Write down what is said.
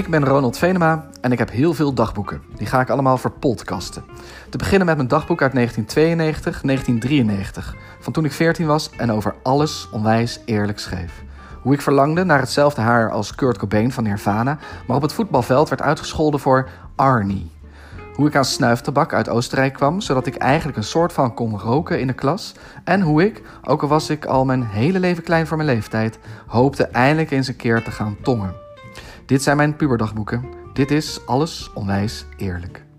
Ik ben Ronald Venema en ik heb heel veel dagboeken. Die ga ik allemaal verpodcasten. Te beginnen met mijn dagboek uit 1992, 1993. Van toen ik 14 was en over alles onwijs eerlijk schreef. Hoe ik verlangde naar hetzelfde haar als Kurt Cobain van Nirvana, maar op het voetbalveld werd uitgescholden voor Arnie. Hoe ik aan snuiftabak uit Oostenrijk kwam, zodat ik eigenlijk een soort van kon roken in de klas. En hoe ik, ook al was ik al mijn hele leven klein voor mijn leeftijd, hoopte eindelijk eens een keer te gaan tongen. Dit zijn mijn puberdagboeken. Dit is alles onwijs eerlijk.